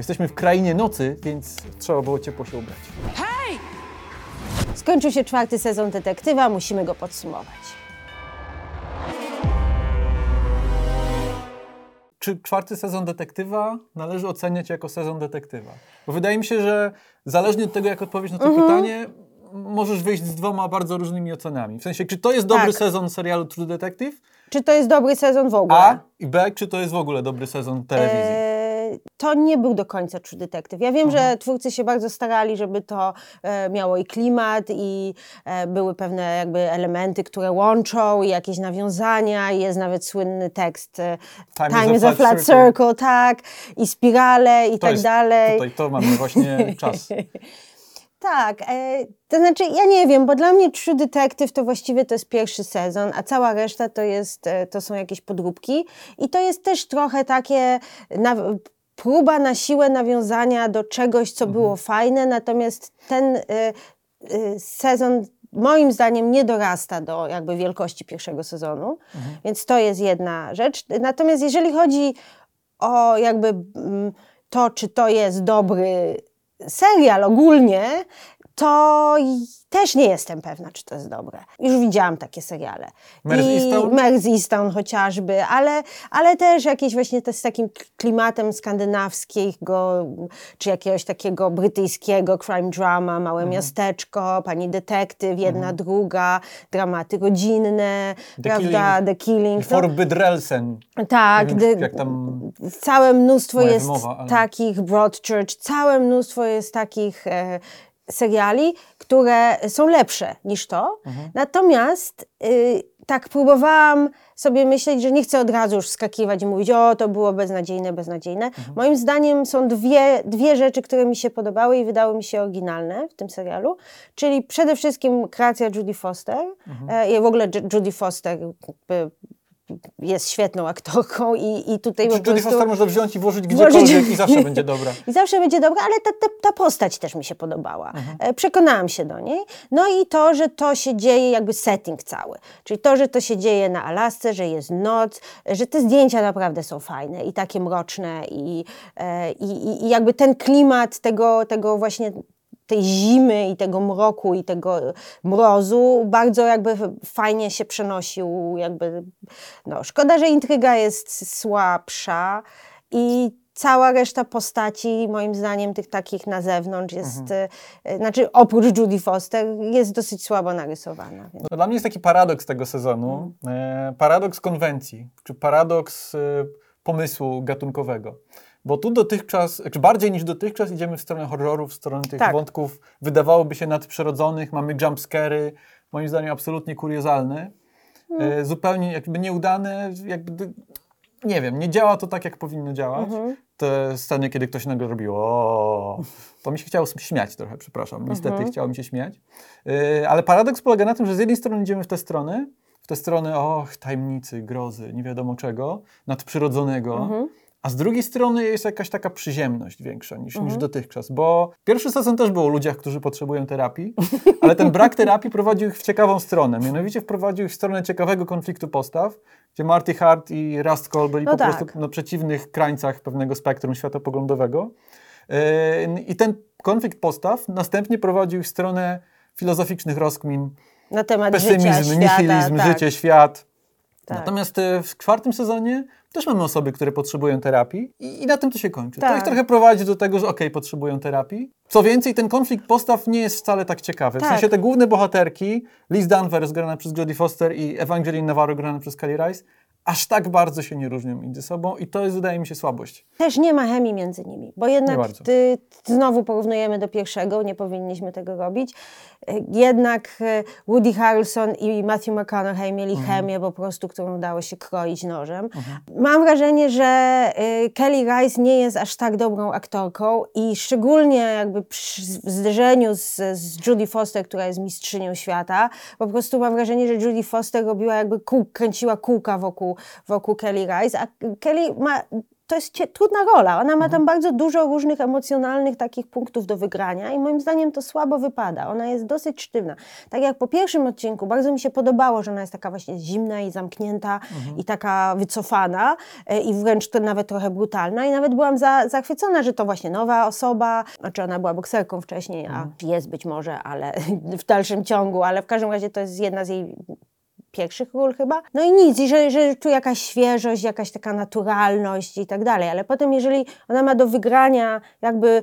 Jesteśmy w krainie nocy, więc trzeba było ciepło się ubrać. Skończył się czwarty sezon Detektywa, musimy go podsumować. Czy czwarty sezon detektywa należy oceniać jako sezon detektywa? Bo wydaje mi się, że zależnie od tego, jak odpowiesz na to Mhm. pytanie, możesz wyjść z dwoma bardzo różnymi ocenami. W sensie, czy to jest dobry Tak. sezon serialu True Detective? Czy to jest dobry sezon w ogóle? A i B, czy to jest w ogóle dobry sezon telewizji? To nie był do końca True Detective. Ja wiem, Mhm. że twórcy się bardzo starali, żeby to e, miało i klimat, i e, były pewne jakby elementy, które łączą, i jakieś nawiązania, i jest nawet słynny tekst e, Time is a flat circle. tak, i spirale, i To tak jest- dalej. Tutaj to mamy właśnie czas. Tak, e, to znaczy ja nie wiem, bo dla mnie True Detective to właściwie to jest pierwszy sezon, a cała reszta to, jest, to są jakieś podróbki i to jest też trochę takie na, próba na siłę nawiązania do czegoś, co było fajne, natomiast ten e, e, sezon moim zdaniem nie dorasta do jakby wielkości pierwszego sezonu, więc to jest jedna rzecz. Natomiast jeżeli chodzi o jakby mm, to, czy to jest dobry serial ogólnie, to też nie jestem pewna, czy to jest dobre. Już widziałam takie seriale. Easttown chociażby, ale, ale też jakieś właśnie te, z takim klimatem skandynawskiego, czy jakiegoś takiego brytyjskiego crime drama, małe Mhm. miasteczko, pani detektyw, jedna, druga, dramaty rodzinne, The prawda, Killing. The Killing. For no, Bydrelsen. tak, wiem, gdy- jak tam całe mnóstwo jest wymowa, ale- takich, Broadchurch, całe mnóstwo jest takich e, seriali, które są lepsze niż to. Mhm. Natomiast y, tak próbowałam sobie myśleć, że nie chcę od razu już skakiwać i mówić, o to było beznadziejne, beznadziejne. Mhm. Moim zdaniem są dwie, dwie rzeczy, które mi się podobały i wydały mi się oryginalne w tym serialu, czyli przede wszystkim kreacja Judy Foster. Mhm. E, I w ogóle Ju- Judy Foster jakby jest świetną aktorką i, i tutaj Czy Judy. Foster można wziąć i włożyć Włożyć- gdziekolwiek i zawsze będzie dobra. I zawsze będzie dobra, ale ta, ta, ta postać też mi się podobała. E, Przekonałam się do niej. No i to, że to się dzieje, jakby setting cały. Czyli to, że to się dzieje na Alasce, że jest noc, e, że te zdjęcia naprawdę są fajne i takie mroczne i, e, i, i- i jakby ten klimat tego, tego właśnie tej zimy i tego mroku i tego mrozu bardzo jakby fajnie się przenosił jakby, no szkoda, że intryga jest słabsza i cała reszta postaci moim zdaniem tych takich na zewnątrz jest, e, znaczy oprócz Judy Foster jest dosyć słabo narysowana. Więc. No, dla mnie jest taki paradoks tego sezonu. E, paradoks konwencji, czy paradoks e, pomysłu gatunkowego. Bo tu dotychczas, czy bardziej niż dotychczas idziemy w stronę horrorów, w stronę tych Tak. wątków wydawałoby się nadprzyrodzonych, mamy jumpscary, moim zdaniem absolutnie kuriozalne. E, zupełnie jakby nieudane, jakby, nie wiem, nie działa to tak, jak powinno działać. Te sceny, kiedy ktoś nagle robi o, to mi się chciało śmiać trochę, przepraszam, niestety chciało mi się śmiać. E, ale paradoks polega na tym, że z jednej strony idziemy w tę stronę, w tę stronę, och, tajemnicy, grozy, nie wiadomo czego, nadprzyrodzonego, a z drugiej strony jest jakaś taka przyziemność większa niż, niż dotychczas, bo pierwszy sezon też był o ludziach, którzy potrzebują terapii, ale ten brak terapii prowadził ich w ciekawą stronę. Mianowicie wprowadził ich w stronę ciekawego konfliktu postaw, gdzie Marty Hart i Rust Cole byli No po tak. prostu na przeciwnych krańcach pewnego spektrum światopoglądowego. Yy, I ten konflikt postaw następnie prowadził ich w stronę filozoficznych rozkmin, Na temat życia, pesymizm, świata. nihilizm, tak, życie, świat. tak. Natomiast e, w czwartym sezonie też mamy osoby, które potrzebują terapii i, i na tym to się kończy. To Tak. ich trochę prowadzi do tego, że okej, potrzebują terapii. Co więcej, ten konflikt postaw nie jest wcale tak ciekawy. W Tak. sensie te główne bohaterki, Liz Danvers grana przez Jodie Foster i Evangeline Navarro grana przez Kelly Rice, aż tak bardzo się nie różnią między sobą i to jest, wydaje mi się, słabość. Też nie ma chemii między nimi, bo jednak ty, znowu porównujemy do pierwszego, nie powinniśmy tego robić. Jednak e, Woody Harrelson i Matthew McConaughey mieli Mhm. chemię po prostu, którą dało się kroić nożem. Mam wrażenie, że e, Kelly Rice nie jest aż tak dobrą aktorką i szczególnie jakby przy zderzeniu z, z Judy Foster, która jest mistrzynią świata, po prostu mam wrażenie, że Judy Foster robiła jakby kół, kręciła kółka wokół, wokół Kelly Rice, a Kelly ma to jest trudna rola. Ona ma tam bardzo dużo różnych emocjonalnych takich punktów do wygrania i moim zdaniem to słabo wypada. Ona jest dosyć sztywna. Tak jak po pierwszym odcinku bardzo mi się podobało, że ona jest taka właśnie zimna i zamknięta i taka wycofana e, i wręcz to nawet trochę brutalna i nawet byłam za, zachwycona, że to właśnie nowa osoba, znaczy ona była bokserką wcześniej, a jest być może, ale w dalszym ciągu, ale w każdym razie to jest jedna z jej pierwszych ról chyba. No i nic, i że, że tu jakaś świeżość, jakaś taka naturalność i tak dalej, ale potem jeżeli ona ma do wygrania jakby,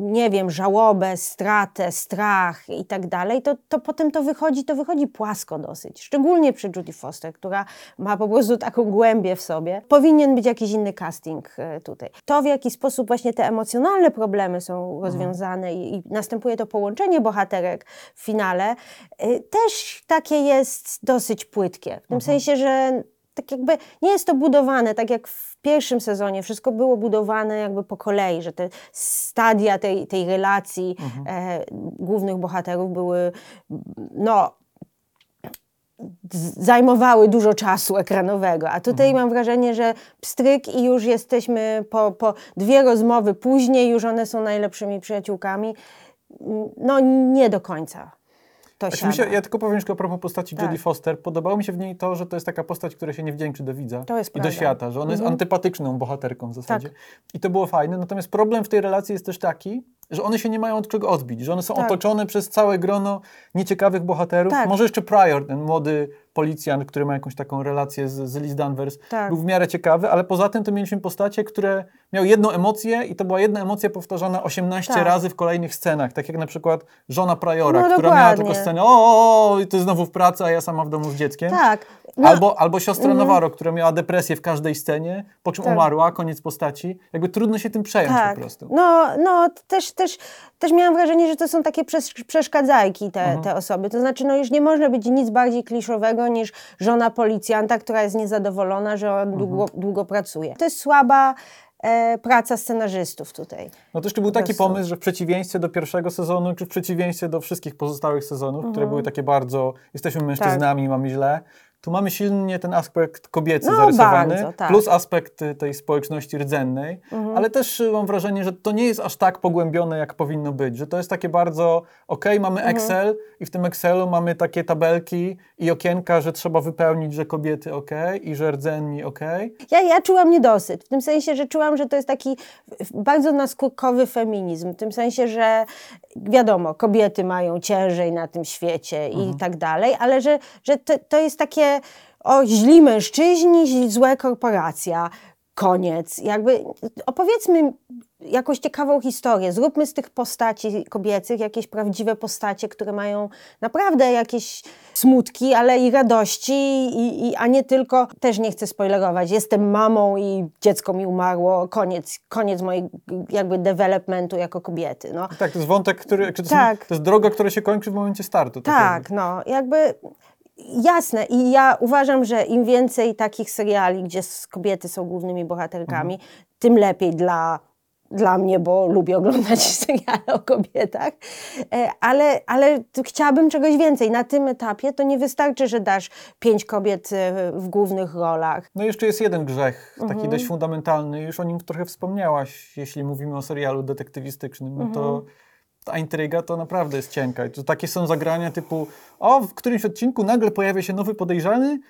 nie wiem, żałobę, stratę, strach i tak dalej, to, to potem to wychodzi, to wychodzi płasko dosyć. Szczególnie przy Judy Foster, która ma po prostu taką głębię w sobie. Powinien być jakiś inny casting e, tutaj. To w jaki sposób właśnie te emocjonalne problemy są rozwiązane i, i następuje to połączenie bohaterek w finale, y, też takie jest dosyć płytkie. W tym sensie, że tak jakby nie jest to budowane, tak jak w pierwszym sezonie. Wszystko było budowane jakby po kolei, że te stadia tej, tej relacji e, głównych bohaterów były no zajmowały dużo czasu ekranowego, a tutaj mam wrażenie, że pstryk i już jesteśmy po, po dwie rozmowy później, już one są najlepszymi przyjaciółkami. No nie do końca to Znaczy się, ja tylko powiem jeszcze a propos postaci Tak. Jodie Foster. Podobało mi się w niej to, że to jest taka postać, która się nie wdzięczy do widza jest i do prawda. świata, że ona jest Mhm. antypatyczną bohaterką w zasadzie. Tak. I to było fajne. Natomiast problem w tej relacji jest też taki, że one się nie mają od czego odbić, że one są Tak. otoczone przez całe grono nieciekawych bohaterów. Tak. Może jeszcze Pryor, ten młody policjant, który ma jakąś taką relację z, z Liz Danvers, Tak. był w miarę ciekawy, ale poza tym to mieliśmy postacie, które miały jedną emocję i to była jedna emocja powtarzana 18 Tak. razy w kolejnych scenach, tak jak na przykład żona Priora, No, która miała dokładnie. tylko scenę o, o, o, i jest znowu w pracy, a ja sama w domu z dzieckiem. Tak. No, Albo, albo siostra Navarro, która miała depresję w każdej scenie, po czym Tak. umarła, koniec postaci. Jakby trudno się tym przejąć tak. po prostu. No, no też, też, też miałam wrażenie, że to są takie przesz przeszkadzajki te, te osoby. To znaczy, no już nie może być nic bardziej kliszowego niż żona policjanta, która jest niezadowolona, że on długo, długo pracuje. To jest słaba e, praca scenarzystów tutaj. No to jeszcze był taki pomysł, że w przeciwieństwie do pierwszego sezonu, czy w przeciwieństwie do wszystkich pozostałych sezonów, które były takie bardzo, jesteśmy mężczyznami, mamy źle, tu mamy silnie ten aspekt kobiecy No, zarysowany, bardzo, tak. plus aspekt y, tej społeczności rdzennej, ale też y, mam wrażenie, że to nie jest aż tak pogłębione, jak powinno być, że to jest takie bardzo, okej, mamy Excel i w tym Excelu mamy takie tabelki i okienka, że trzeba wypełnić, że kobiety okej i że rdzenni okej. Ja, ja czułam niedosyt, w tym sensie, że czułam, że to jest taki bardzo naskórkowy feminizm, w tym sensie, że wiadomo, kobiety mają ciężej na tym świecie i tak dalej, ale że, że to, to jest takie o źli mężczyźni, złe korporacja, koniec. Jakby opowiedzmy jakąś ciekawą historię, zróbmy z tych postaci kobiecych jakieś prawdziwe postacie, które mają naprawdę jakieś smutki, ale i radości, i, i, a nie tylko, też nie chcę spoilerować, jestem mamą i dziecko mi umarło, koniec, koniec mojego jakby developmentu jako kobiety. No. Tak, to jest wątek, który, to, Tak. są, to jest droga, która się kończy w momencie startu. Tak, no jakby jasne i ja uważam, że im więcej takich seriali, gdzie kobiety są głównymi bohaterkami, tym lepiej dla, dla mnie, bo lubię oglądać seriale o kobietach, E, ale, ale chciałabym czegoś więcej. Na tym etapie to nie wystarczy, że dasz pięć kobiet e, w głównych rolach. No jeszcze jest jeden grzech, taki Mhm. dość fundamentalny, już o nim trochę wspomniałaś, jeśli mówimy o serialu detektywistycznym, no to Mhm. Ta intryga to naprawdę jest cienka. I to takie są zagrania typu, o, w którymś odcinku nagle pojawia się nowy podejrzany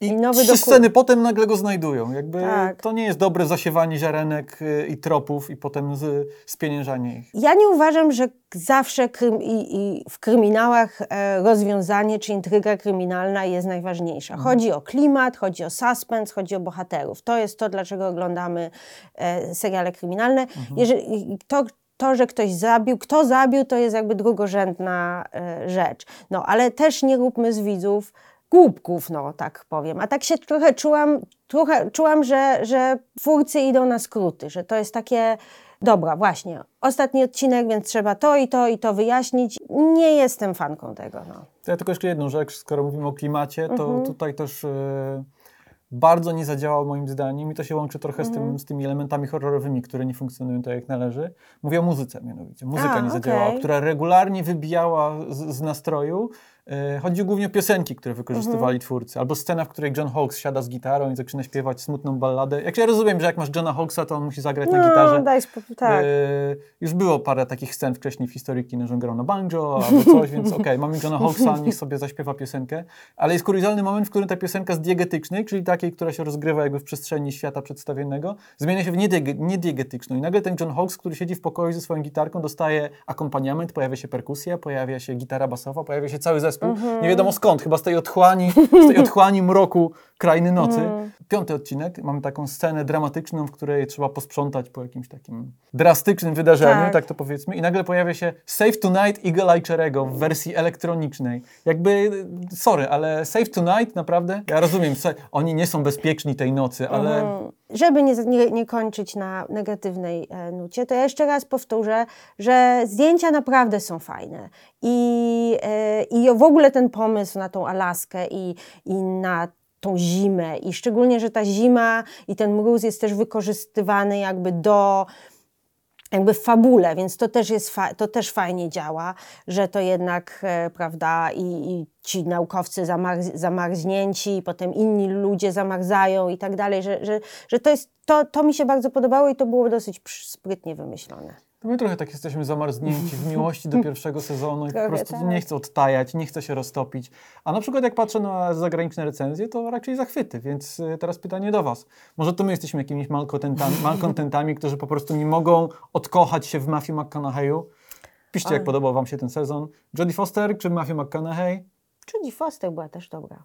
i, I nowy trzy sceny potem nagle go znajdują. Jakby Tak. to nie jest dobre zasiewanie ziarenek y, i tropów i potem z, spieniężanie ich. Ja nie uważam, że zawsze krym, i, i w kryminałach e, rozwiązanie czy intryga kryminalna jest najważniejsza. Chodzi o klimat, chodzi o suspens, chodzi o bohaterów. To jest to, dlaczego oglądamy e, seriale kryminalne. Jeżeli, to, to, że ktoś zabił, kto zabił, to jest jakby drugorzędna e, rzecz. No, ale też nie róbmy z widzów głupków, no tak powiem. A tak się trochę czułam, trochę czułam, że, że twórcy idą na skróty, że to jest takie, dobra, właśnie, ostatni odcinek, więc trzeba to i to i to wyjaśnić. Nie jestem fanką tego, no. Ja tylko jeszcze jedną rzecz, skoro mówimy o klimacie, to Mhm. tutaj też e, bardzo nie zadziałał moim zdaniem i to się łączy trochę z, Mhm. tym, z tymi elementami horrorowymi, które nie funkcjonują tak jak należy. Mówię o muzyce mianowicie. Muzyka A, nie zadziałała, która regularnie wybijała z, z nastroju Chodzi głównie o piosenki, które wykorzystywali Mhm. twórcy, albo scena, w której John Hawkes siada z gitarą i zaczyna śpiewać smutną balladę. Jak ja rozumiem, że jak masz Johna Hawkesa, to on musi zagrać na No, gitarze. daj spokój, tak. E, już było parę takich scen wcześniej w historii kina, że grał na banjo albo coś, więc okej, mamy Johna Hawkesa, niech sobie zaśpiewa piosenkę. Ale jest kuriozalny moment, w którym ta piosenka z diegetycznej, czyli takiej, która się rozgrywa jakby w przestrzeni świata przedstawionego, zmienia się w niediege- niediegetyczną. I nagle ten John Hawkes, który siedzi w pokoju ze swoją gitarką, dostaje akompaniament, pojawia się perkusja, pojawia się gitara basowa, pojawia się cały zespół. Nie wiadomo skąd, chyba z tej otchłani, z tej otchłani mroku krainy nocy. Piąty odcinek, mamy taką scenę dramatyczną, w której trzeba posprzątać po jakimś takim drastycznym wydarzeniu, tak, Tak. to powiedzmy. I nagle pojawia się Save Tonight Eagle Eye Cherego w wersji elektronicznej. Jakby, sorry, ale Save Tonight naprawdę, ja rozumiem, oni nie są bezpieczni tej nocy, ale Mm, Żeby nie, nie, nie kończyć na negatywnej e, nucie, to ja jeszcze raz powtórzę, że zdjęcia naprawdę są fajne. I, e, i w ogóle ten pomysł na tą Alaskę i, i na tą zimę, i szczególnie, że ta zima i ten mróz jest też wykorzystywany jakby do jakby w fabule, więc to też, jest to też fajnie działa, że to jednak, e, prawda, i, i ci naukowcy zamarz- zamarznięci, i potem inni ludzie zamarzają i tak dalej, że, że, że to, jest, to, to mi się bardzo podobało i to było dosyć sprytnie wymyślone. To my trochę tak jesteśmy zamarznięci w miłości do pierwszego sezonu i po prostu tak. nie chcę odtajać, nie chcę się roztopić. A na przykład jak patrzę na zagraniczne recenzje, to raczej zachwyty, więc y, teraz pytanie do Was. Może to my jesteśmy jakimiś malkontentami, malkontentami którzy po prostu nie mogą odkochać się w Matthew McConaughey'u? Piszcie, jak podobał Wam się ten sezon. Jodie Foster czy Matthew McConaughey? Judy Foster była też dobra.